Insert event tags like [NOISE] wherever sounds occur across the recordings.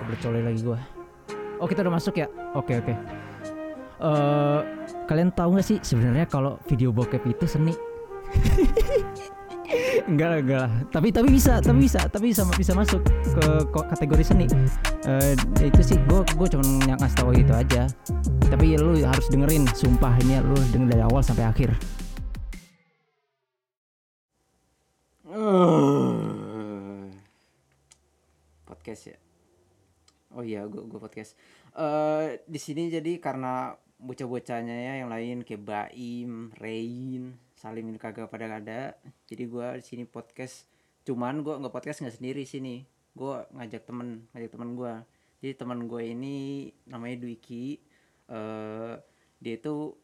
Kebecolnya lagi gua. Oh kita udah masuk ya? Oke oke. Eh kalian tahu nggak sih sebenarnya kalau video bokep itu seni? [LAUGHS] enggak lah, enggak lah. Tapi tapi bisa, tapi bisa, tapi bisa bisa masuk ke kategori seni. Eh itu sih gue gue cuma yang ngasih tahu gitu aja. Tapi lu harus dengerin, sumpah ini lu denger dari awal sampai akhir. podcast ya. Oh iya, gue gue podcast. Eh di sini jadi karena bocah-bocahnya ya yang lain kayak Baim, Rain, Salim ini kagak pada ada. Jadi gua di sini podcast. Cuman gua nggak podcast nggak sendiri sini. Gua ngajak temen, ngajak temen gua. Jadi teman gue ini namanya Dwiki. Eh dia itu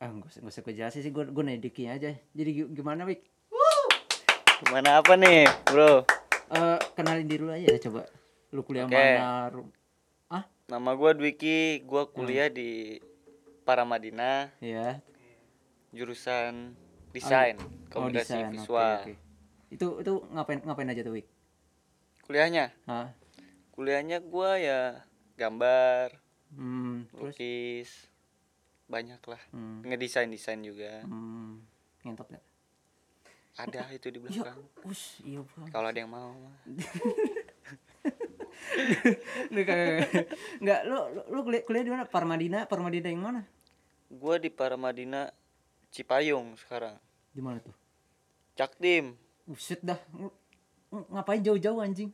ah nggak usah nggak usah gue jelasin sih gue gue nanya Dwiki aja. Jadi gi- gimana Wik? Gimana apa nih, bro? Eh kenalin diri dulu aja coba. Lu kuliah Oke. mana? Ru- Ah, Nama gua Dwiki, gua kuliah di Paramadina, ya. jurusan desain, Oh, komunikasi desain. Oke, visual. oke. Itu itu ngapain ngapain aja tuh, Wik? Kuliahnya, Hah? kuliahnya gua ya gambar, Hmm, terus lukis, banyak lah. hmm, Ngedesain desain juga. hmm, ngentot gak? Ada itu di Iya, belakang. us, iya. Kalau ada yang mau. mah. [LAUGHS] Nggak. Nggak, lu, lu, lu kuliah, kuliah di mana? Parmadina, Parmadina yang mana? Gua di Paramadina Cipayung sekarang. Di mana tuh? Caktim, Buset dah. Ngapain jauh-jauh anjing?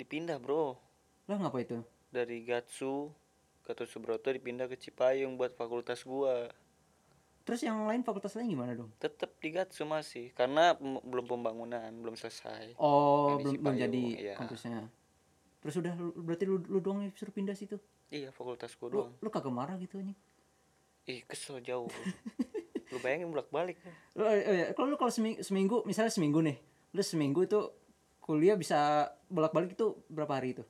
dipindah, Bro. Lah ngapa itu? Dari Gatsu Gatot Subroto dipindah ke Cipayung buat fakultas gua. Terus yang lain fakultas lain gimana dong? tetap di Gatsu masih karena belum pembangunan belum selesai Oh, belum belum jadi iya. kampusnya. Terus udah lu- berarti lu lu doang yang suruh pindah situ. iya fakultas gua Lu doang lu kagak marah gitu anjing. ih kesel jauh lu bayangin bolak balik Lu, oh ya, kalau lu kalau seminggu, seminggu misalnya seminggu nih, lu seminggu itu kuliah bisa bolak-balik itu berapa hari itu?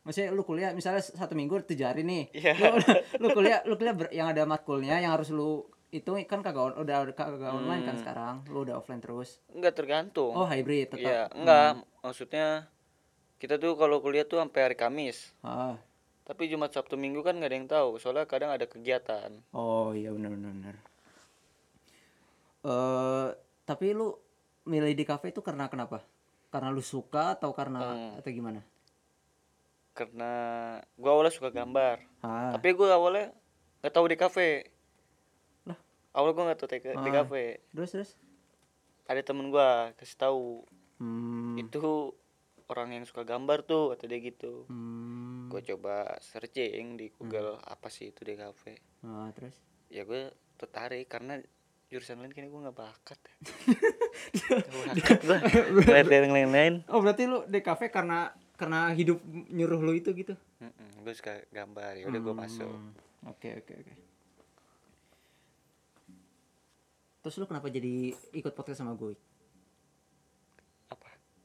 Maksudnya lu kuliah misalnya satu minggu tujuh hari nih. Iya. Lu, [LAUGHS] lu kuliah lu kuliah ber- yang ada matkulnya yang harus lu itu kan kagak on- udah kagak online kan Hmm. sekarang. Lu udah offline terus. enggak tergantung Oh, hybrid tetap. iya enggak maksudnya kita tuh kalau kuliah tuh sampai hari Kamis Ah. tapi Jumat Sabtu Minggu kan nggak ada yang tahu soalnya kadang ada kegiatan Oh, iya benar benar benar. Eh, tapi lu milih di kafe itu karena kenapa? Karena lu suka atau karena Hmm. atau gimana? karena gua awalnya suka gambar Ah. tapi gua awalnya nggak tahu di kafe Lah? awalnya gua nggak tahu di, di Ah. kafe Terus terus. ada temen gua kasih tahu Hmm. itu orang yang suka gambar tuh atau dia gitu Hmm. gue coba searching di Google apa sih itu di kafe Ah, terus. ya gue tertarik karena jurusan lain kayaknya gue nggak bakat bakat gue lihat yang lain-lain Oh, berarti lu kafe karena karena hidup nyuruh lu itu gitu. gue suka gambar ya udah gue masuk Hmm. Oke, oke, oke. Terus lu kenapa jadi ikut podcast sama gue?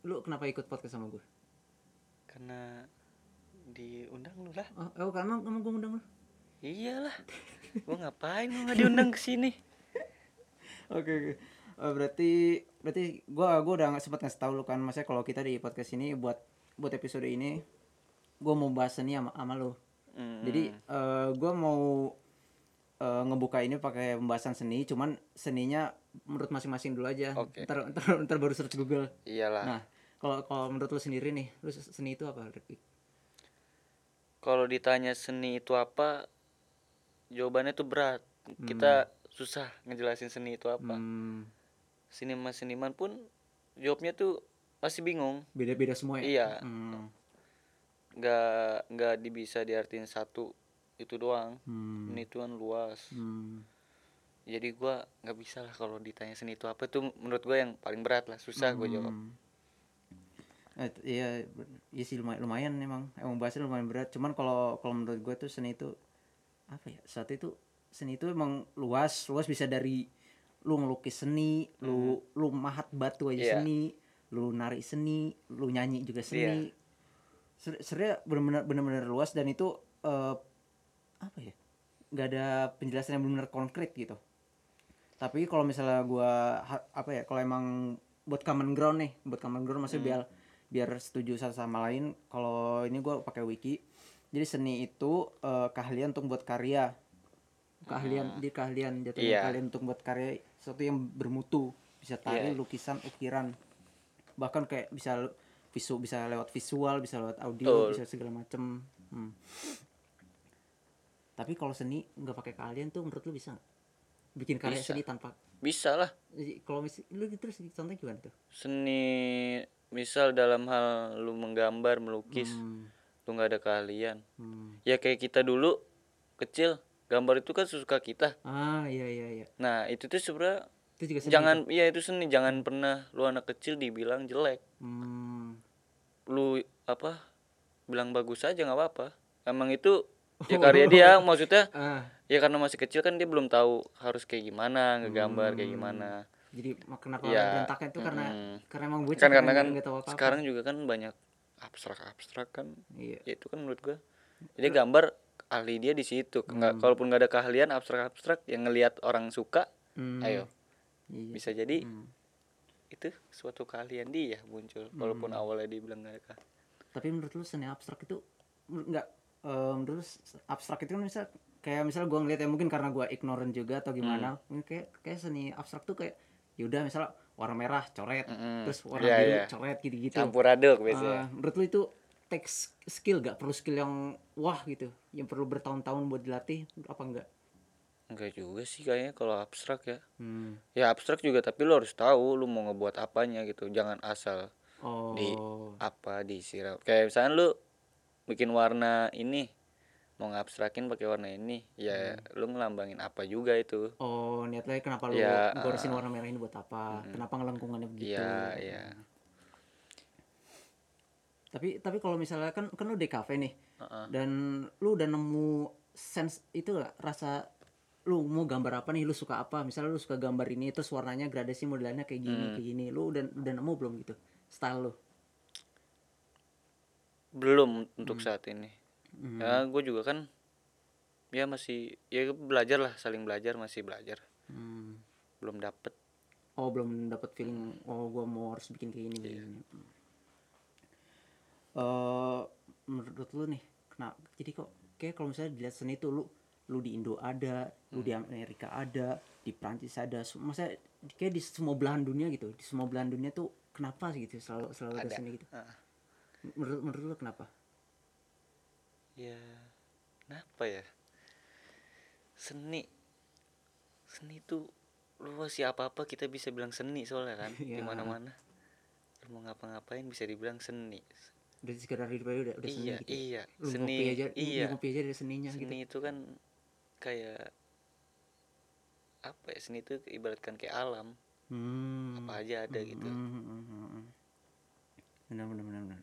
Lu kenapa ikut podcast sama gue? karena diundang lu lah Oh, oh karena emang gue undang lu. iyalah [LAUGHS] gue ngapain lu nggak diundang ke sini [LAUGHS] Oke, oke. Eh, berarti berarti gua gua udah nggak sempat ngasih tahu lu kan maksudnya kalau kita di podcast ini buat buat episode ini gua mau bahas seni sama, sama lu. Hmm. Jadi eh gua mau eh, ngebuka ini pakai pembahasan seni, cuman seninya menurut masing-masing dulu aja. Oke. Ntar, ntar, ntar baru search Google. iyalah Nah, kalau kalau menurut lu sendiri nih, lu seni itu apa? Kalau ditanya seni itu apa jawabannya tuh berat. Kita susah ngejelasin seni itu apa. Hmm, seniman seniman pun jawabnya tuh masih bingung. Beda-beda semua ya? iya. Hmm, nggak nggak bisa diartiin satu itu doang. Hmm, seni itu kan luas. Hmm. jadi gua nggak bisa lah kalau ditanya seni itu apa. Tuh menurut gua yang paling berat lah. Susah gua jawab. Hmm. Eh, iya, iya sih lumayan, lumayan emang, emang bahasanya lumayan berat. Cuman kalau kalau menurut gue tuh seni itu apa ya? Saat itu seni itu emang luas, luas bisa dari lu ngelukis seni, lu lu mahat batu aja Hmm. Iya. seni, lu nari seni, lu nyanyi juga Iya. seni. Ser- Sebenarnya benar-benar benar-benar luas dan itu eh, apa ya? nggak ada penjelasan yang benar konkret gitu. Tapi kalau misalnya gua apa ya? Kalau emang buat common ground nih, buat common ground maksudnya biar biar setuju satu sama lain kalau ini gua pakai wiki jadi seni itu eh, keahlian untuk buat karya keahlian di keahlian jatuhnya Iya. keahlian untuk buat karya sesuatu yang bermutu bisa tari Iya. lukisan ukiran bahkan kayak bisa visu bisa lewat visual bisa lewat Betul. audio bisa segala macem Hmm. tapi kalau seni nggak pakai keahlian tuh menurut lu bisa bikin karya Bisa. seni tanpa bisa lah kalau mis lu terus contohnya gimana tuh seni misal dalam hal lu menggambar melukis Hmm, lu nggak ada keahlian. Hmm. ya kayak kita dulu kecil gambar itu kan sesuka kita. Ah iya iya iya. Nah itu tuh sebenarnya itu juga seni jangan iya itu seni. Jangan pernah lu anak kecil dibilang jelek. Hmm. lu apa bilang bagus aja nggak apa-apa. Emang itu ya karya dia maksudnya ah. ya karena masih kecil kan dia belum tahu harus kayak gimana ngegambar kayak Hmm. gimana jadi kenapa Iya, berantakan itu karena mm-mm. karena emang bocah kan karena kan tahu apa-apa. sekarang juga kan banyak abstrak abstrak kan iya ya itu kan menurut gua jadi gambar ahli dia di situ nggak Hmm. kalaupun nggak ada keahlian abstrak abstrak yang ngelihat orang suka Hmm, ayo iya. bisa jadi Hmm. itu suatu keahlian dia muncul walaupun Hmm. awalnya dibilang nggak ada tapi menurut lu seni abstrak itu nggak eh, menurut lu abstrak itu kan misal kayak misal gua ngeliat ya mungkin karena gua ignorant juga atau gimana Hmm. kayak kayak seni abstrak tuh kayak yaudah misal warna merah coret. Mm-mm. terus warna Iya, biru iya. coret gitu-gitu. Campur aduk Ah, biasanya menurut lu itu takes skill gak perlu skill yang wah gitu yang perlu bertahun-tahun buat dilatih apa enggak enggak juga sih kayaknya kalau abstrak ya. Hmm. ya abstrak juga tapi lu harus tahu lu mau ngebuat apanya gitu. Jangan asal oh. Di- apa disiram. Kayak misalnya lu bikin warna ini mau ngabstrakin pakai warna ini ya Hmm. lu ngelambangin apa juga itu. Oh niatnya kenapa lu Ya, goresin ah. warna merah ini buat apa? Kenapa ngelengkungannya begitu? Iya, iya. tapi tapi kalau misalnya kan kan lu di kafe nih Heeh. dan lu udah nemu sense itu gak rasa lu mau gambar apa nih? Lu suka apa? Misalnya lu suka gambar ini terus warnanya gradasi modelannya kayak gini Hmm. kayak gini. Lu udah udah nemu belum gitu? Style lu? Belum untuk saat ini Hmm. ya gue juga kan ya masih ya belajar lah saling belajar masih belajar Hmm. belum dapet oh belum dapat feeling oh gua mau harus bikin kayak gini kayak Iya. gini eh menurut lu nih kenapa jadi kok kayak kalau misalnya dilihat seni itu lu lu di Indo ada lu di Hmm. Amerika ada di Prancis ada maksudnya kayak di semua belahan dunia gitu di semua belahan dunia tuh kenapa sih gitu selalu selalu ada Ada. seni gitu Ah. menurut menurut lu kenapa ya kenapa ya? Seni. Seni itu lu masih apa apa kita bisa bilang seni soalnya kan di Iya. mana mana lu mau ngapa-ngapain bisa dibilang seni. Udah sekedar hidup aja udah udah seni iya gitu iya lu seni ngopi aja lu iya. ngopi aja dari seninya gitu. seni itu kan kayak apa ya seni itu ibaratkan kayak alam. Hmm. apa aja ada gitu. Hmm, hmm, hmm, hmm, hmm. benar benar benar benar.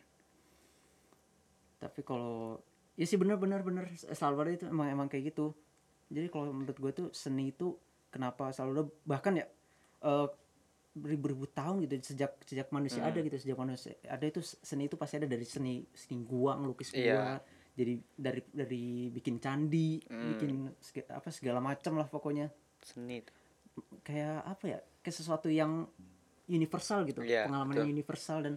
Tapi kalau ya sih benar benar benar Salvador itu emang emang kayak gitu jadi kalau menurut gue tuh seni itu kenapa selalu bahkan ya eh, beribu-ribu tahun gitu sejak sejak manusia Hmm. ada gitu sejak manusia ada itu seni itu pasti ada dari seni seni gua ngelukis gua Iya. jadi dari dari bikin candi Hmm. bikin seg- apa segala macam lah pokoknya seni itu. kayak apa ya kayak sesuatu yang universal gitu Iya, pengalaman betul. yang universal dan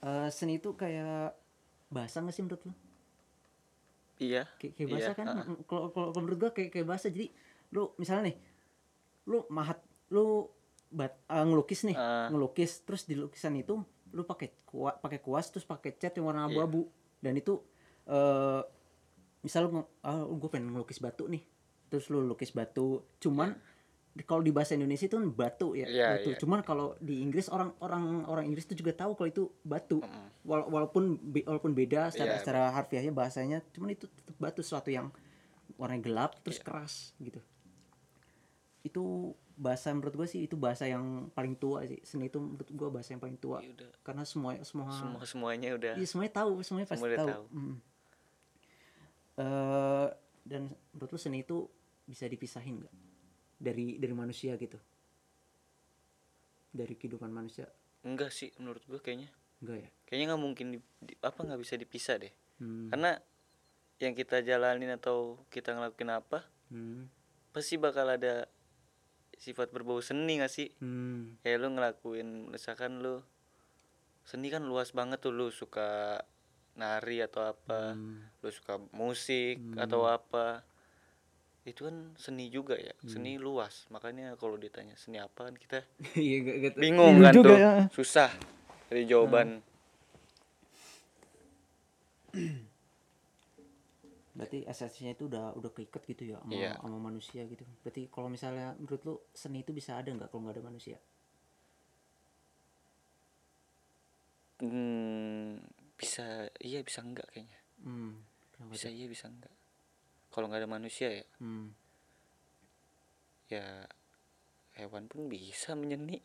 eh, seni itu kayak bahasa nggak sih menurut lo iya. Kayak, kayak Iya, bahasa kan? ah. Mm, kalau kalau kalau menurut gua kayak kayak bahasa jadi lu misalnya nih lu mahat lu bat, eh, ngelukis nih Ah. ngelukis terus di lukisan itu lu pakai kuas pakai kuas terus pakai cat yang warna Iya. abu-abu. Dan itu eh misal lu gue pengen ngelukis batu nih. Terus lu lukis batu. Cuman di- kalau di bahasa Indonesia itu kan batu ya Iya, batu iya. cuman kalau di Inggris orang orang orang Inggris itu juga tahu kalau itu batu Mm-mm. Wala- walaupun be- walaupun beda secara Iya, secara harfiahnya bahasanya cuman itu tetap batu sesuatu yang warnanya gelap terus Iya. keras gitu itu bahasa menurut gue sih itu bahasa yang paling tua sih seni itu menurut gue bahasa yang paling tua Ya udah karena semua semua semua semuanya udah iya semuanya tahu semuanya pasti Semua udah tahu, tahu. Mm. Eh, dan menurut lu seni itu bisa dipisahin nggak dari dari manusia gitu dari kehidupan manusia enggak sih menurut gua kayaknya enggak ya kayaknya nggak mungkin di, di- apa nggak bisa dipisah deh hmm. karena yang kita jalanin atau kita ngelakuin apa Hmm. pasti bakal ada sifat berbau seni gak sih Hmm. kayak lu ngelakuin misalkan lu seni kan luas banget tuh lu suka nari atau apa Hmm. lu suka musik atau apa itu kan seni juga ya seni luas makanya kalau ditanya seni apa kan kita [LAUGHS] Iya, bingung kan tuh ya. susah dari jawaban [CLEARS THROAT] Berarti esensinya itu udah udah keikat gitu ya sama, Iya. sama manusia gitu. Berarti kalau misalnya menurut lu seni itu bisa ada nggak kalau nggak ada manusia? Hmm, bisa iya bisa enggak kayaknya Hmm. Bisa iya bisa enggak kalau nggak ada manusia ya Hmm. ya hewan pun bisa menyeni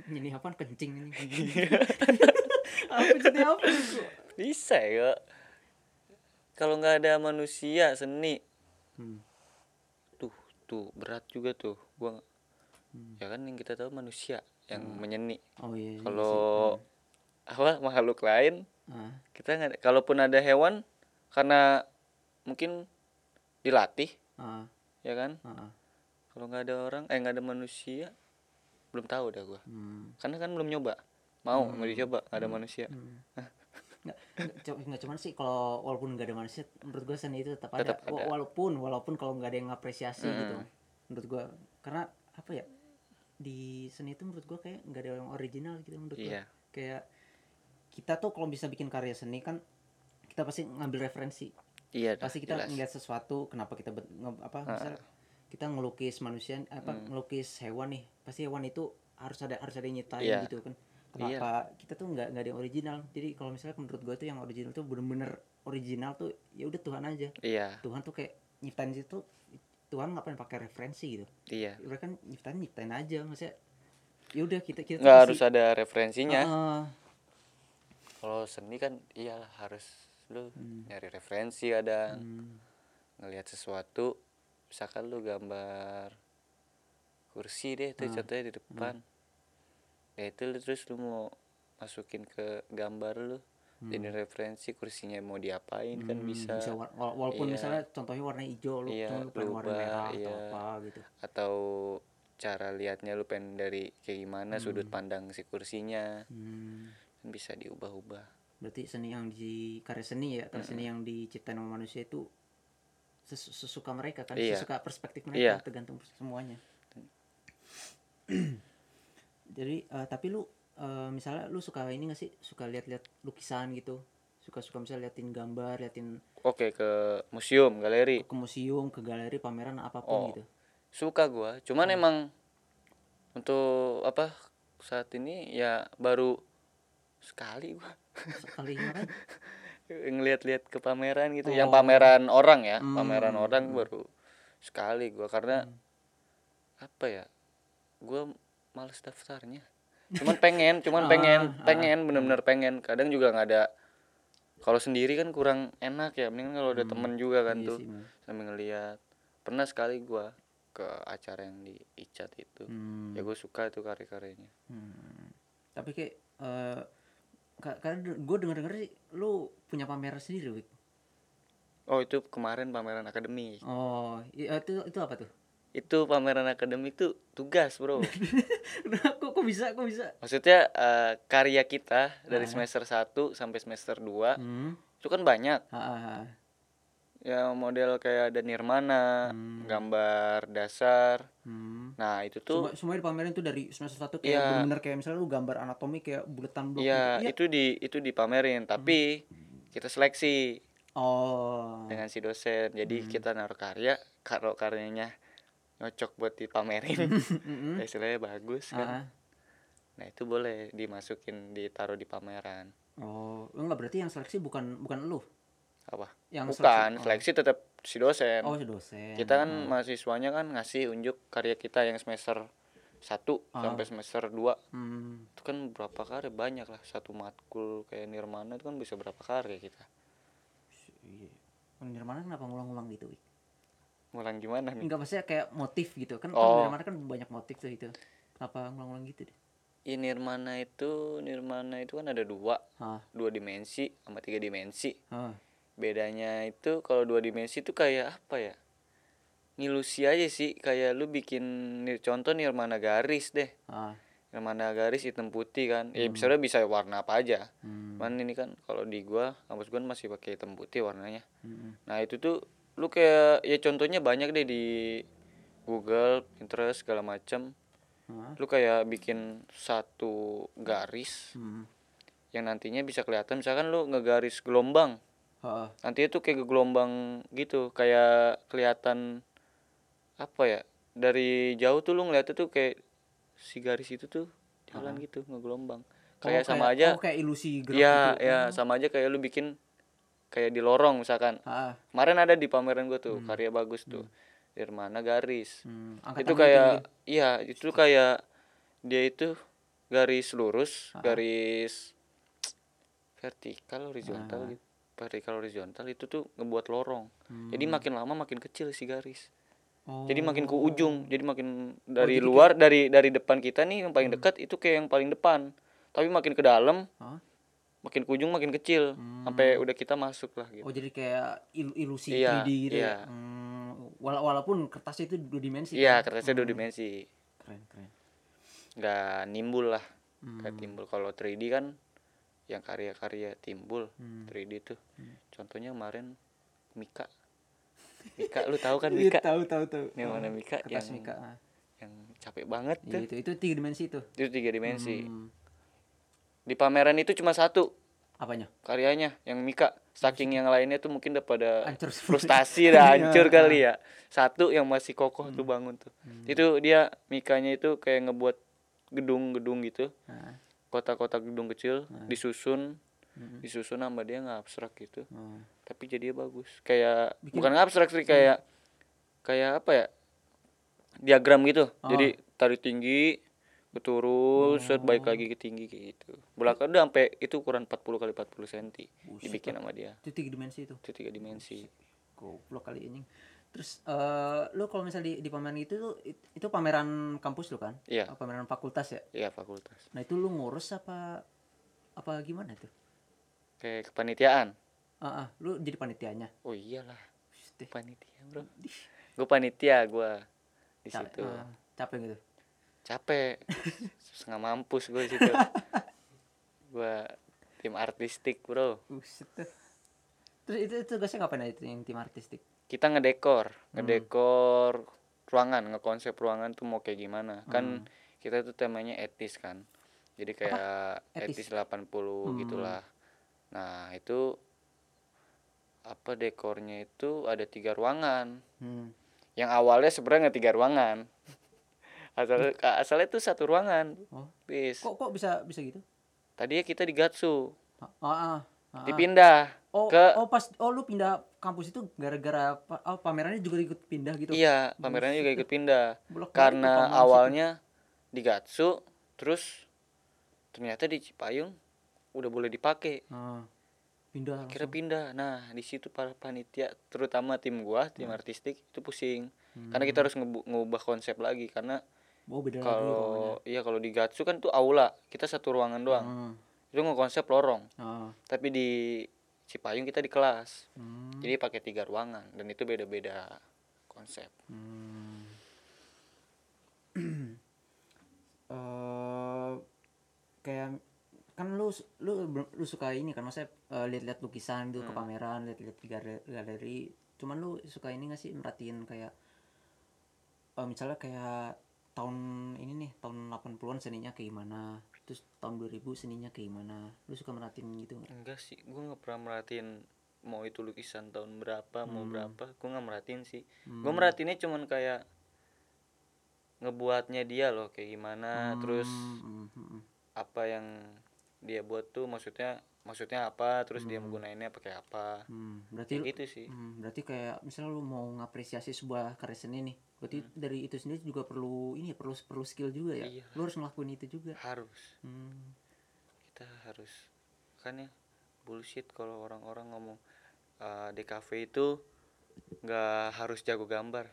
[LAUGHS] Ini apaan kencing ini? [LAUGHS] apa jadi apa? bisa ya kalau nggak ada manusia seni Hmm. tuh tuh berat juga tuh gua Hmm. ya kan yang kita tahu manusia yang menyeni Oh iya. iya kalau apa makhluk lain. Ah. kita nggak kalaupun ada hewan karena mungkin dilatih Ah. ya kan? Ah. kalau nggak ada orang eh nggak ada manusia belum tahu dah gua. Hmm. karena kan belum nyoba. Mau mau dicoba nggak ada manusia. Hmm. Nggak, nggak, cu- nggak cuman sih kalau walaupun nggak ada manusia menurut gua seni itu tetap ada, Tetap ada. Wa- walaupun walaupun kalau nggak ada yang ngapresiasi gitu menurut gua. Karena apa ya di seni itu menurut gua kayak nggak ada yang original gitu menurut gua. Iya. Kayak kita tuh kalau bisa bikin karya seni kan kita pasti ngambil referensi iya pasti kita jelas. ngeliat sesuatu kenapa kita apa Ah. misal kita ngelukis manusia apa Hmm. ngelukis hewan nih pasti hewan itu harus ada harus ada yang nyiptain Iya. gitu kan kenapa kita tuh nggak nggak ada yang original jadi kalau misalnya menurut gue tuh yang original tuh bener-bener original tuh ya udah Tuhan aja iya Tuhan tuh kayak nyiptain itu Tuhan ngapain pakai referensi gitu iya mereka kan nyiptain nyiptain aja maksudnya ya udah kita kita nggak harus ada referensinya Heeh. kalau seni kan iyalah harus lu Hmm. nyari referensi ada Hmm. ngelihat sesuatu misalkan lu gambar kursi deh tuh Ah. contohnya di depan ya itu lu terus lu mau masukin ke gambar lu jadi referensi kursinya mau diapain kan Hmm, bisa war- wala- walaupun Iya. misalnya contohnya warna hijau lu Iya, cuma lu pengen warna merah atau iya. apa gitu atau cara liatnya lu pengen dari kayak gimana sudut pandang si kursinya Hmm. kan bisa diubah-ubah berarti seni yang di karya seni ya karya Hmm. seni yang diciptain sama manusia itu ses- sesuka mereka kan Iya. sesuka perspektif Iya. mereka tergantung semuanya [CLEARS THROAT] jadi eh, tapi lu eh, misalnya lu suka ini gak sih suka lihat-lihat lukisan gitu suka-suka misalnya liatin gambar liatin oke ke museum galeri ke museum ke galeri pameran apa pun Oh. gitu suka gua cuman Hmm. emang untuk apa saat ini ya baru sekali gua sekali kan. Ngeliat-liat ke pameran gitu yang Oh. pameran orang ya. Hmm, pameran hmm, orang hmm. baru sekali gua karena Hmm. apa ya gua males daftarnya. Cuman pengen cuman [LAUGHS] Ah, pengen ah, pengen bener-bener pengen. Kadang juga nggak ada kalau sendiri kan kurang enak ya mendingan kalau ada temen juga kan Iya tuh sih, sambil ngeliat. Pernah sekali gua ke acara yang di Icat itu. Hmm. ya gue suka tuh karya-karyanya. Hmm. Tapi kayak ka- karena gue denger denger sih lu punya pameran sendiri, Wik. oh itu kemarin pameran akademik Oh, eh, itu itu apa tuh? itu pameran akademik tuh tugas bro [LAUGHS] kok kok bisa? Kok bisa? maksudnya eh, karya kita dari Ah. semester 1 sampai semester 2 Hmm. itu kan banyak Ha, ha, ha. Ya model kayak ada nirmana Hmm. gambar dasar Hmm. nah itu tuh Semua, semuanya dipamerin tuh dari semester satu kayak Iya. bener-bener kayak misalnya lu gambar anatomi kayak buletan blok Iya, gitu. itu di itu dipamerin, tapi kita seleksi Oh. dengan si dosen. Jadi kita naruh karya, kalau karyanya nyocok buat dipamerin, [LAUGHS] [LAUGHS] Mm-mm. istilahnya bagus kan. ah. Nah, itu boleh dimasukin ditaruh di pameran. Oh, enggak berarti yang seleksi bukan bukan lu. Apa? Yang Bukan, seleksi. seleksi tetap si dosen. Oh, oh si dosen. Kita kan mahasiswanya kan ngasih unjuk karya kita yang semester 1 Ah. sampai semester 2 Hmm. itu kan berapa karya banyak lah satu matkul kayak Nirmana itu kan bisa berapa karya kita Iya. Nirmana kenapa ngulang-ngulang gitu, Wik? ngulang gimana nih Enggak maksudnya kayak motif gitu kan Oh. Nirmana kan banyak motif tuh itu kenapa ngulang-ngulang gitu deh Iya Nirmana itu Nirmana itu kan ada dua Hah. dua dimensi sama tiga dimensi Hah. Bedanya itu kalau dua dimensi itu kayak apa ya ngilusi aja sih kayak lu bikin contoh Nirmana garis deh Hah. yang mana garis hitam putih kan ya sebenarnya bisa warna apa aja Hmm. cuman ini kan kalau di gua kampus gua masih pakai hitam putih warnanya Hmm. nah itu tuh lu kayak ya contohnya banyak deh di Google Pinterest segala macam Hah? lu kayak bikin satu garis Hmm. yang nantinya bisa kelihatan misalkan lu ngegaris gelombang Nanti itu kayak gelombang gitu kayak kelihatan apa ya dari jauh tuh lu ngeliatnya tuh kayak si garis itu tuh jalan gitu ngegelombang. Kayak Oh, sama aja oh, kayak ilusi gerak ya gitu. ya? sama aja kayak lu bikin kayak di lorong misalkan. Ah, kemarin ada di pameran gua tuh karya bagus tuh dari mana garis. Hmm. Angkat itu kayak gitu. iya itu kayak dia itu garis lurus garis vertikal horizontal gitu vertikal horizontal itu tuh ngebuat lorong jadi makin lama makin kecil si garis Oh. jadi makin ke ujung jadi makin dari jadi luar dari dari depan kita nih yang paling dekat itu kayak yang paling depan tapi makin ke dalam Hah? makin ke ujung makin kecil sampai udah kita masuk lah gitu Oh jadi kayak il- ilusi Iya, 3D gitu iya. ya. Hmm, wala- walaupun kertasnya itu dua dimensi. iya kan? kertasnya dua dimensi Keren keren. nggak nimbul lah Hmm. nggak timbul kalau 3D kan yang karya-karya timbul Hmm. 3D tuh contohnya kemarin Mika Mika lu tahu kan [LAUGHS] Iya, Mika tahu tahu tahu. yang mana Mika yang Kertas Mika. ah. yang capek banget Iya, tuh itu itu tiga dimensi itu. itu tiga dimensi Hmm. di pameran itu cuma satu Apanya? karyanya yang Mika saking yang lainnya tuh mungkin udah pada Hancur frustasi dah [LAUGHS] hancur Iya. kali ya satu yang masih kokoh tuh bangun tuh itu dia Mikanya itu kayak ngebuat gedung-gedung gitu Nah, kota-kota gedung kecil disusun Mm. disusun sama dia nggak abstrak gitu oh. tapi jadi bagus kayak Bikin- bukan nggak abstrak sih kayak kayak apa ya diagram gitu Oh. jadi tarik tinggi keturun set baik lagi ke tinggi kayak gitu belakang udah sampai itu ukuran 40 kali 40 cm dibikin sama dia Itu tiga dimensi itu. itu tiga dimensi Goblok kali anjing. Terus eh lu kalau misalnya di, di pameran itu tuh itu pameran kampus lu kan? Iya. Oh, pameran fakultas ya. iya fakultas Nah, itu lu ngurus apa apa gimana tuh? kayak kepanitiaan Ah, ah, lu jadi panitianya. oh iyalah panitia bro gue panitia gue di Ca- situ ah, capek gitu. capek [LAUGHS] setengah mampus gue di situ [LAUGHS] gue tim artistik bro Buset. Terus itu itu tugasnya ngapain aja itu yang tim artistik? Kita ngedekor ngedekor ruangan ngekonsep ruangan tuh mau kayak gimana. Kan kita tuh temanya etis kan. Jadi kayak Etis? etis, 80 gitulah. Nah itu apa dekornya itu ada tiga ruangan. Hmm. yang awalnya sebenarnya nggak tiga ruangan. [LAUGHS] Asal asalnya tuh satu ruangan. Oh. bis. Kok kok bisa bisa gitu? tadinya kita di Gatsu. Ah, ah, ah, ah. dipindah Oh, ke oh pas oh lu pindah kampus itu gara-gara oh, pamerannya juga ikut pindah gitu. iya pamerannya juga ikut pindah. Karena awalnya di Gatsu terus ternyata di Cipayung udah boleh dipakai. Ah, pindah. kira pindah. Nah di situ para panitia terutama tim gua tim artistik itu pusing. Karena kita harus ngubah konsep lagi karena Oh, kalau iya kalau di Gatsu kan tuh aula kita satu ruangan doang. Ah, itu ngekonsep lorong. Ah, tapi di Cipayung kita di kelas. Hmm, jadi pakai tiga ruangan dan itu beda-beda konsep. Hmm. [CLEARS THROAT] Eh, kayak kan lu lu lu suka ini kan maksudnya eh, lihat-lihat lukisan gitu ke pameran lihat-lihat di galeri, cuman lu suka ini gak sih merhatiin kayak eh, misalnya kayak tahun ini nih tahun 80-an seninya kayak gimana terus tahun 2000 seninya kayak gimana? Lu suka merhatiin gitu nggak? Enggak sih gue nggak pernah merhatiin mau itu lukisan tahun berapa mau berapa gue nggak merhatiin sih. Gue merhatiinnya cuman kayak ngebuatnya dia loh kayak gimana terus Hmm, hmm, hmm. apa yang dia buat tuh maksudnya maksudnya apa terus dia menggunainnya pakai apa Hmm, berarti kayak gitu sih Hmm, berarti kayak misalnya lu mau ngapresiasi sebuah karya seni nih, berarti dari itu sendiri juga perlu ini ya, perlu perlu skill juga ya. Iya. Lu harus ngelakuin itu juga. harus Hmm. kita harus kan ya bullshit kalau orang-orang ngomong "Ah, DKV itu nggak harus jago gambar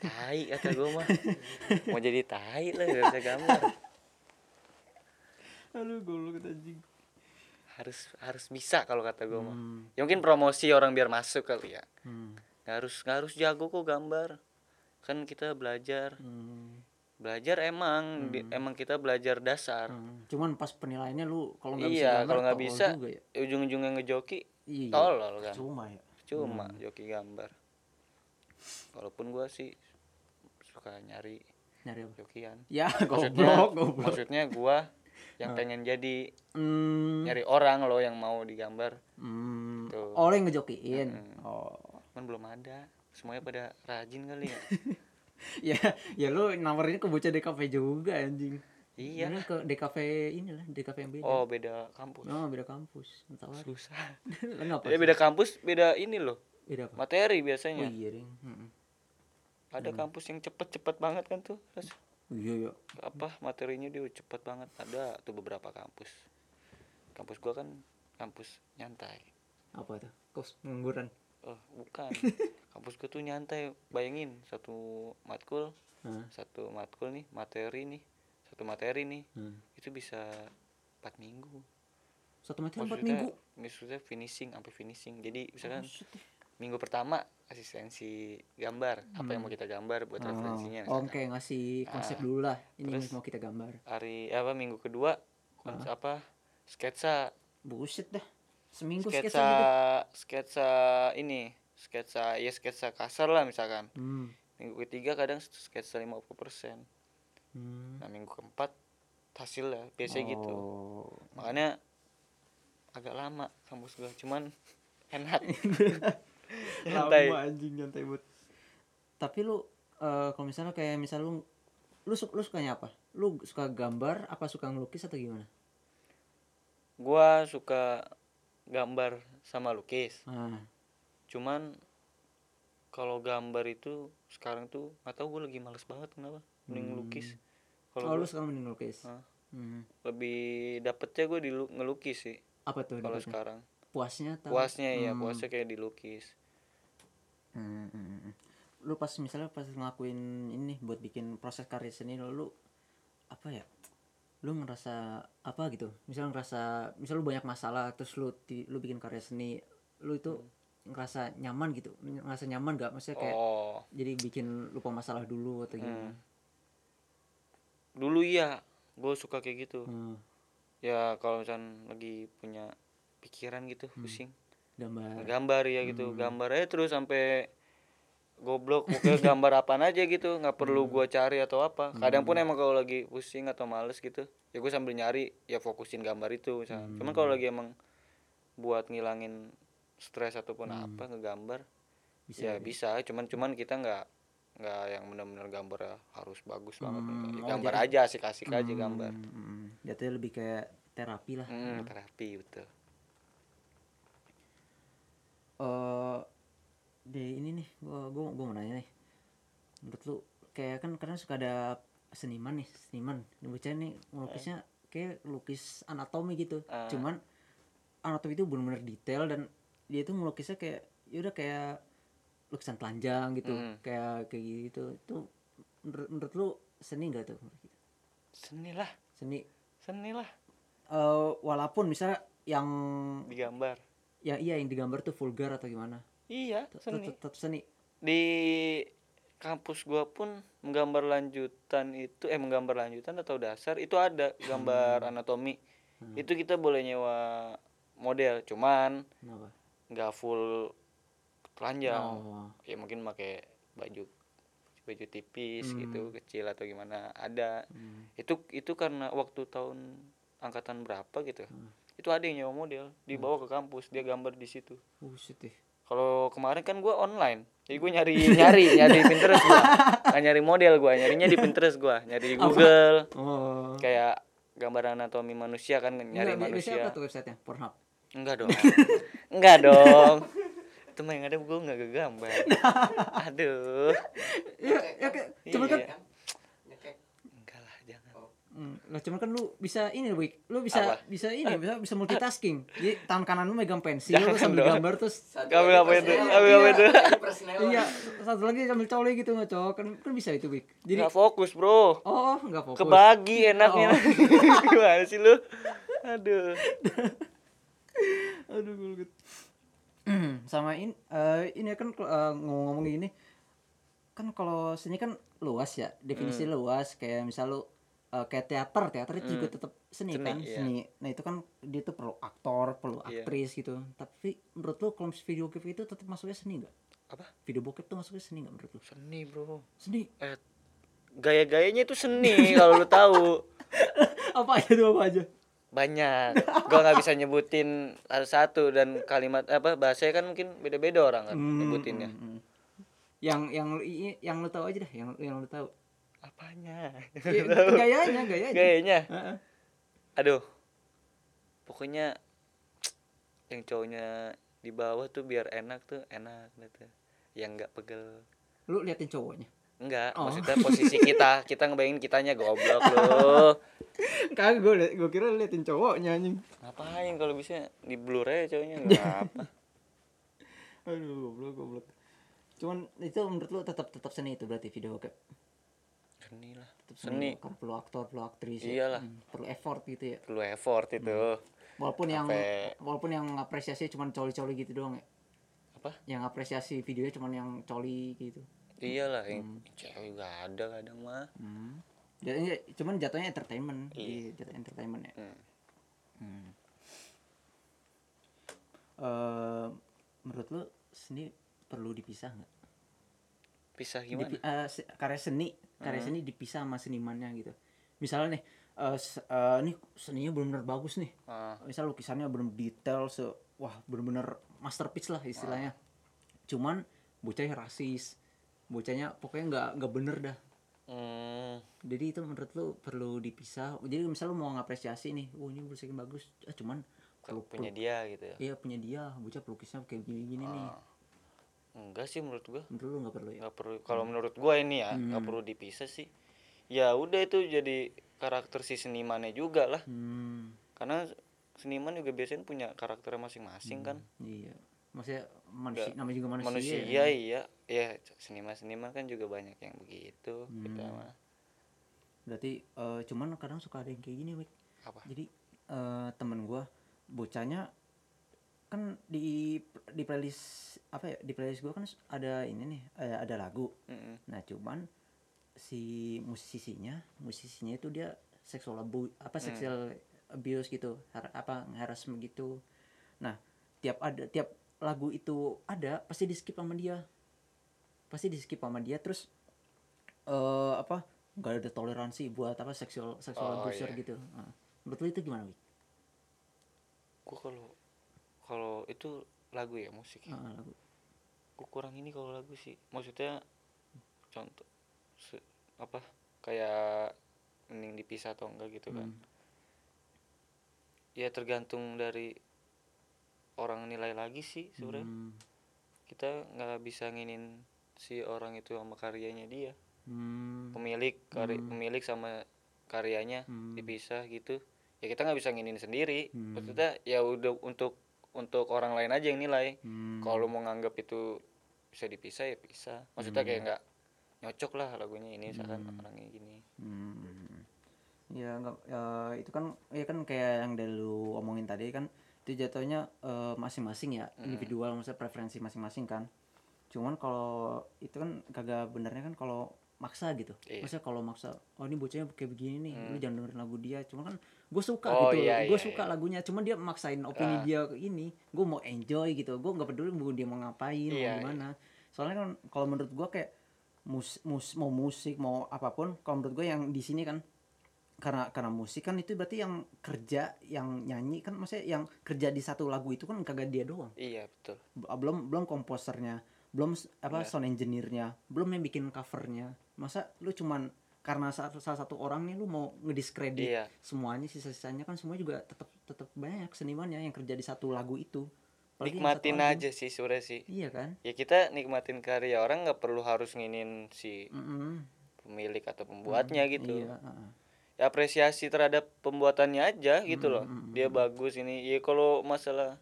tai kata gue mah [LAUGHS] mau jadi tai lah gak bisa gambar Aduh, goblok anjing. Harus harus bisa kalau kata gue mah Hmm. ya mungkin promosi orang biar masuk kali ya Hmm. nggak harus nggak harus jago kok gambar kan kita belajar Hmm. belajar emang di- emang kita belajar dasar Hmm, cuman pas penilaiannya lu kalau nggak bisa iya gambar kalau nggak bisa ya. ujung-ujungnya ngejoki Iya. tolol kan Cuma ya. cuma joki gambar walaupun gua sih suka nyari Nyari apa? jokian Ya, maksudnya goblok, goblok. maksudnya gua yang pengen jadi Hmm, nyari orang loh yang mau digambar hmm, Tuh. oh lu yang ngejokiin. Mm-mm. Oh. kan belum ada semuanya pada rajin kali ya [LAUGHS] ya, ya lu nawarinnya ke bocah DKV juga anjing. iya Mending ke DKV inilah, DKV yang beda. oh beda kampus Oh, beda kampus. Entar lagi. susah [LAUGHS] ya sih? beda kampus beda ini loh Beda apa? materi Oh biasanya iya, Ding. Mm-mm. ada kampus yang cepet-cepet banget kan tuh Terus Oh, iya, ya. apa materinya dia cepet banget ada tuh beberapa kampus kampus gua kan kampus nyantai Apa tuh? Kos pengangguran. oh bukan [LAUGHS] kampus gua tuh nyantai bayangin satu matkul Hah? satu matkul nih materi nih satu materi nih Hmm. itu bisa empat minggu Satu materi empat minggu. maksudnya finishing sampai finishing jadi misalkan deh. Minggu pertama asistensi gambar apa yang mau kita gambar buat referensinya Oh, misalkan. oke ngasih konsep Ah, dulu lah. Ini terus- mau kita gambar. hari apa minggu kedua kons- apa sketsa Buset dah. Seminggu sketsa sketsa juga. sketsa ini sketsa ya sketsa kasar lah misalkan Hmm. minggu ketiga kadang sketsa 50% Hmm. nah minggu keempat hasil ya biasanya gitu Oh. makanya agak lama kampus gua cuman enak [LAUGHS] nyantai Lama anjing nyantai buat. Tapi lu eh, kalau misalnya kayak misal lu lu suka lu sukanya apa? Lu suka gambar apa suka ngelukis atau gimana? gua suka gambar sama lukis Ah. cuman kalau gambar itu sekarang tuh nggak tahu gue lagi males banget kenapa mending lukis Oh, kalau lu gua suka mending ngelukis. Hah? Hmm. lebih dapetnya gue di ngelukis sih Apa tuh kalau sekarang Puasnya atau puasnya ya Hmm. puasnya kayak dilukis Hmm, hmm, hmm, hmm. Lu pas misalnya pas ngelakuin ini buat bikin proses karya seni lu, lu apa ya? Lu ngerasa apa gitu? Misal ngerasa misal lu banyak masalah terus lu ti- lu bikin karya seni, lu itu ngerasa nyaman gitu. Ngerasa nyaman gak? Maksudnya kayak oh jadi bikin lupa masalah dulu atau gimana? dulu iya gue suka kayak gitu Hmm, ya kalau misalnya lagi punya pikiran gitu pusing gambar. gambar ya gitu. Gambar aja terus sampai goblok. Pokoknya gambar apaan aja gitu. Nggak perlu gua cari atau apa. Kadang pun emang kalau lagi pusing atau males gitu ya gue sambil nyari ya fokusin gambar itu misalnya. Cuman kalau lagi emang buat ngilangin stres ataupun apa ngegambar Bisa ya bisa. cuman cuman kita nggak nggak yang benar-benar gambar ya harus bagus banget. Enggak. Ya, oh, gambar jadi- aja asik-asik aja gambar. Hmm, hmm, hmm. Jatuhnya lebih kayak terapi lah. hmm, terapi betul eh di ini nih gua gua gua mau nanya nih. Menurut lu kayak kan kadang suka ada seniman nih seniman. Ini bocah nih ngelukisnya kayak lukis anatomi gitu. Ah. cuman anatomi itu benar-benar detail dan dia itu melukisnya kayak yaudah kayak lukisan telanjang gitu. Hmm. kayak kayak gitu. Itu menurut, menurut lu seni gak tuh? Seni lah. Seni. Seni lah. Eh walaupun misalnya yang digambar ya iya yang digambar tuh vulgar atau gimana? Iya seni. tet- tetap seni. Di kampus gua pun menggambar lanjutan itu eh menggambar lanjutan atau dasar itu ada gambar anatomi. Itu kita boleh nyewa model cuman nggak full telanjang. Oh. Ya mungkin pakai baju baju tipis Hmm. gitu kecil atau gimana ada. Hmm. itu itu karena waktu tahun angkatan berapa gitu? Hmm. Itu ada yang nyewa model dibawa ke kampus dia gambar di situ. Buset deh. kalau kemarin kan gua online. Jadi gue [LAUGHS] nyari nyari nyari di Pinterest gua. Nggak nyari model gua nyarinya di Pinterest gua. Nyari di Google. Oh. kayak gambar anatomi manusia kan nyari biasanya manusia apa tuh websitenya? Pornhub. enggak dong. Enggak dong. Itu mah yang ada gue nggak kegambar. [LAUGHS] Aduh. Ya, ya cuman kan Iya. jangan Hmm, lah cuman kan lu bisa ini Wik. Lu bisa Apa? bisa ini bisa bisa multitasking. Jadi tangan kanan lu megang pensil lu sambil dong. gambar terus Kami apa itu? Kami Iya. apa itu? iya, satu lagi sambil coli gitu ngecok. Kan kan bisa itu Wik. Jadi Nggak fokus bro oh, enggak fokus. Kebagi [LAUGHS] enaknya Oh. [LAUGHS] Gimana sih lu? Aduh [LAUGHS] Aduh gue [CLEARS THROAT] sama ini eh, ini kan eh, ngomong-ngomong gini kan kalau seni kan luas ya definisi Hmm. luas kayak misal lu eh, kayak teater teater itu juga Hmm. tetap seni, Seni, kan iya. seni nah itu kan dia tuh perlu aktor perlu Iya. aktris gitu tapi menurut lu kalau video bokep itu tetap masuknya seni nggak Apa? video bokep tuh masuknya seni nggak menurut lu Seni, Bro. seni Eh gaya-gayanya itu seni [LAUGHS] kalau lu tahu. apa aja tuh apa aja Banyak. Gua nggak bisa nyebutin satu-satu dan kalimat apa bahasanya kan mungkin beda-beda orang kan Hmm, nyebutinnya. hmm, hmm. yang yang yang lu tahu aja dah yang yang lu tahu Apanya? [LAUGHS] Ya, gayanya gayanya Gayanya. Heeh. Aduh. Pokoknya yang cowoknya di bawah tuh biar enak tuh enak gitu. Yang nggak pegel. lu liatin cowoknya Enggak, Oh. maksudnya posisi kita, [LAUGHS] kita ngebayangin kitanya goblok lu. kagak gue gue kira lu liatin cowoknya anjing Ngapain kalau bisa di blur aja cowoknya enggak [LAUGHS] apa. aduh goblok goblok cuman itu menurut lu tetap tetap seni itu berarti video bokep Seni lah. tetap Seni. kan perlu aktor perlu aktris ya. Iyalah. Hmm, perlu effort gitu ya Perlu effort itu. walaupun yang Sampai- walaupun yang apresiasi cuman coli-coli gitu doang ya Apa? yang apresiasi videonya cuman yang coli gitu Iyalah, yang cewek juga ada kadang mah. hmm. Jatuhnya, cuman jatuhnya entertainment Iya. di jatuh entertainment ya Hmm. Hmm. Eh, menurut lu seni perlu dipisah nggak? Pisah gimana? Dipi- eh, se- karya seni, karya Hmm. seni dipisah sama senimannya gitu. Misalnya nih, eh, se- eh, nih seninya benar-benar bagus nih. Ah, Misal lukisannya benar detail, se wah benar-benar masterpiece lah istilahnya. Cuman bocahnya rasis, bocahnya pokoknya nggak nggak bener dah. hmm, Jadi itu menurut lu perlu dipisah. Jadi misal lu mau ngapresiasi nih, oh ini lukisannya bagus, ah, cuman kalau punya dia gitu ya. Iya punya dia, bocah pelukisnya kayak gini-gini nih. Enggak sih menurut gua. Menurut lu nggak perlu ya? nggak perlu kalau menurut gua ini ya nggak Hmm. perlu dipisah sih ya udah itu jadi karakter si senimannya juga lah Hmm, karena seniman juga biasanya punya karakternya masing-masing kan iya. Maksudnya manusia, namanya juga manusia. manusia ya. iya ya seniman seniman kan juga banyak yang begitu kita Hmm. mah Berarti eh, cuman kadang suka ada yang kayak gini, Wik. apa Jadi eh, temen gua bocahnya kan di di playlist apa ya di playlist gua kan ada ini nih eh, ada lagu Mm-mm. nah cuman si musisinya musisinya itu dia seksual abu apa Hmm. seksual abuse gitu har- apa harassment gitu nah tiap ada tiap lagu itu ada pasti di skip sama dia pasti di skip sama dia terus eh apa nggak ada toleransi buat apa seksual seksual Oh, abuser iya. gitu nah, lu itu gimana Wik? gua kalau kalau itu lagu ya musik ya. Ah, lagu gua kurang ini kalau lagu sih maksudnya contoh se- apa kayak mending dipisah atau enggak gitu kan Hmm. ya tergantung dari orang nilai lagi sih sebenarnya Hmm. kita nggak bisa nginin si orang itu sama karyanya dia Hmm. pemilik karya Hmm. pemilik sama karyanya Hmm. dipisah gitu ya kita nggak bisa nginin sendiri Hmm. maksudnya ya udah untuk untuk orang lain aja yang nilai Hmm. kalau mau nganggap itu bisa dipisah ya bisa maksudnya Hmm. kayak nggak nyocok lah lagunya ini misalkan Hmm. orangnya gini Hmm. Ya nggak ya, itu kan ya kan kayak yang dari lu omongin tadi kan itu jatuhnya eh, masing-masing ya Hmm. individual maksudnya preferensi masing-masing kan. Cuman kalau itu kan kagak benernya kan kalau maksa gitu. Iya. Maksudnya kalau maksa oh ini bocahnya kayak begini nih, lu Hmm. jangan dengerin lagu dia. Cuma kan gue suka Oh, gitu, iya, gue iya, suka iya. lagunya. Cuman dia maksain opini Ah. dia ke ini, gue mau enjoy gitu. Gue nggak peduli mau dia mau ngapain, Iya, mau gimana. Soalnya kan kalau menurut gue kayak mus, mus mau musik mau apa pun kalau menurut gue yang di sini kan karena karena musik kan itu berarti yang kerja yang nyanyi kan maksudnya yang kerja di satu lagu itu kan kagak dia doang iya betul belum belum komposernya belum apa Benar. sound engineer-nya. Belum yang bikin covernya. Masa lu cuman karena salah, satu orang nih lu mau ngediskredit iya. semuanya sisa-sisanya kan semua juga tetap tetap banyak senimannya yang kerja di satu lagu itu. Apalagi nikmatin aja sih sebenarnya sih. Iya kan? Ya kita nikmatin karya orang nggak perlu harus nginin si Mm-mm. pemilik atau pembuatnya gitu. Iya ya apresiasi terhadap pembuatannya aja gitu Mm, loh. mm, mm, dia bagus ini. Ya kalau masalah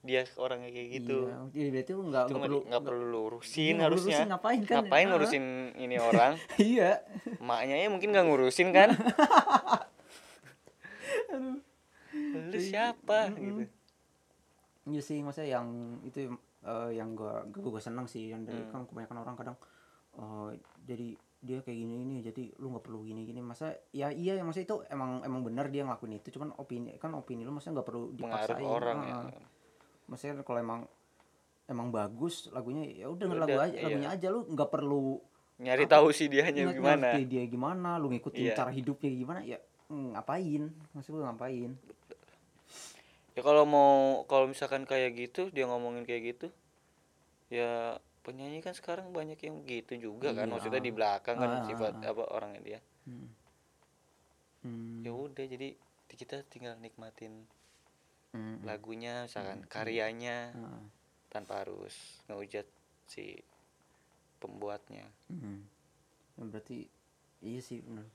dia orangnya kayak gitu. Iya jadi berarti lu nggak perlu nggak perlu lurusin Iya, harusnya. ngurusin ngapain kan ngapain Ah, ngurusin ini orang? [LAUGHS] Iya. Maknya ya mungkin nggak ngurusin kan? [LAUGHS] Lu siapa? Gitu. Iya sih, maksudnya yang itu eh, yang gua gua, gua senang sih. Yang dari Hmm. kan kebanyakan orang kadang eh, jadi dia kayak gini ini jadi lu nggak perlu gini gini masa ya iya ya masa itu emang emang benar dia ngelakuin itu. Cuman opini kan opini lu masa nggak perlu dipaksain. orang ya. Maksudnya kalau emang emang bagus lagunya ya udah denger Udah, lagu aja iya. lagunya aja lu nggak perlu Nyari Apa? tahu sih dianya gimana. ngerti dia gimana lu ngikutin Iya. cara hidupnya gimana ya ngapain maksud lu ngapain Ya kalau mau kalau misalkan kayak gitu dia ngomongin kayak gitu ya penyanyi kan sekarang banyak yang gitu juga kan Iya. maksudnya di belakang kan Ah, ah, sifat ah. apa orangnya dia hmm. Hmm. ya udah jadi kita tinggal nikmatin Hmm. lagunya misalkan karyanya Ah. tanpa harus ngehujat si pembuatnya Hmm. Ya, berarti iya sih bener.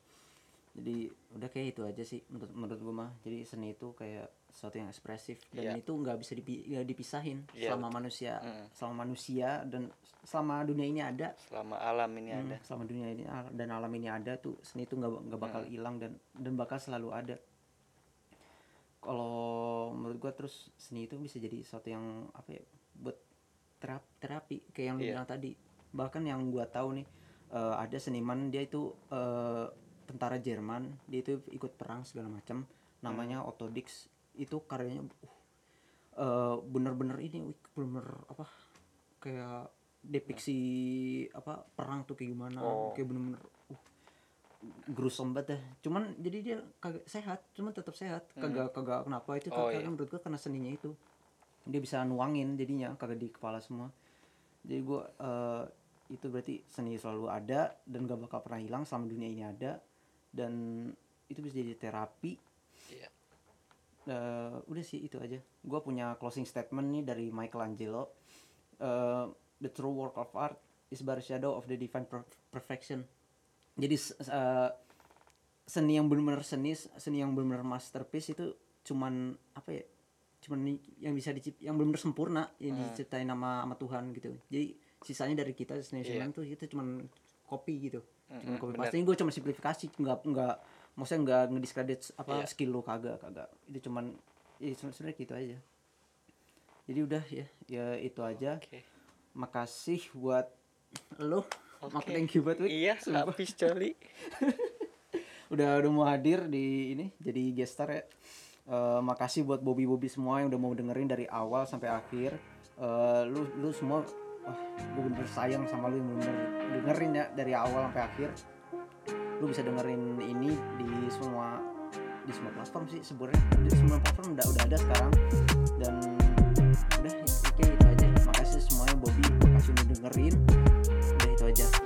Jadi udah kayak itu aja sih menurut menurut gue mah. Jadi seni itu kayak sesuatu yang ekspresif dan Iya. itu nggak bisa dipi- nggak dipisahin Iya, selama manusia Mm. selama manusia dan selama dunia ini ada. selama alam ini Hmm, ada selama dunia ini dan alam ini ada tuh seni itu nggak nggak bakal Hmm. hilang dan dan bakal selalu ada. Kalau menurut gua terus seni itu bisa jadi sesuatu yang apa ya buat terapi, terapi kayak yang lu Iya. bilang tadi. Bahkan yang gua tahu nih eh, ada seniman dia itu eh, tentara Jerman dia itu ikut perang segala macam namanya Otto Dix itu karyanya uh, eh, bener-bener ini bener-bener apa kayak depiksi apa perang tuh kayak gimana Oh. kayak bener-bener uh, gruesome banget dah cuman jadi dia kagak sehat cuman tetap sehat. Kagak kagak kenapa itu Oh, kagak iya. menurut gua karena seninya itu. Dia bisa nuangin jadinya kagak di kepala semua. Jadi gua eh, itu berarti seni selalu ada dan gak bakal pernah hilang selama dunia ini ada. Dan itu bisa jadi terapi. Iya. Eh, udah sih itu aja. Gua punya closing statement nih dari Michelangelo. Eh, the true work of art is but a shadow of the divine per- perfection jadi eh, seni yang benar-benar seni seni yang benar-benar masterpiece itu cuman apa ya cuman yang bisa dicip yang benar-benar sempurna yang Hmm. diciptain sama sama Tuhan gitu jadi sisanya dari kita seni Iya. seniman tuh itu cuman kopi gitu cuman bener. paste gue cuma simplifikasi nggak nggak maksudnya nggak ngediskredit apa Iya. skill lu kagak kagak itu cuman ya sebenarnya gitu aja jadi udah ya ya itu aja oke makasih buat lo okay. Maka thank you buat Iya, habis coli. [LAUGHS] udah udah mau hadir di ini jadi gestar ya. Uh, makasih buat Bobby Bobby semua yang udah mau dengerin dari awal sampai akhir. Uh, lu lu semua wah, gue bener sayang sama lu yang bener dengerin ya dari awal sampai akhir. Lu bisa dengerin ini di semua di semua platform sih sebenarnya di semua platform udah udah ada sekarang dan udah oke okay, itu aja makasih semuanya Bobby makasih udah dengerin Soya.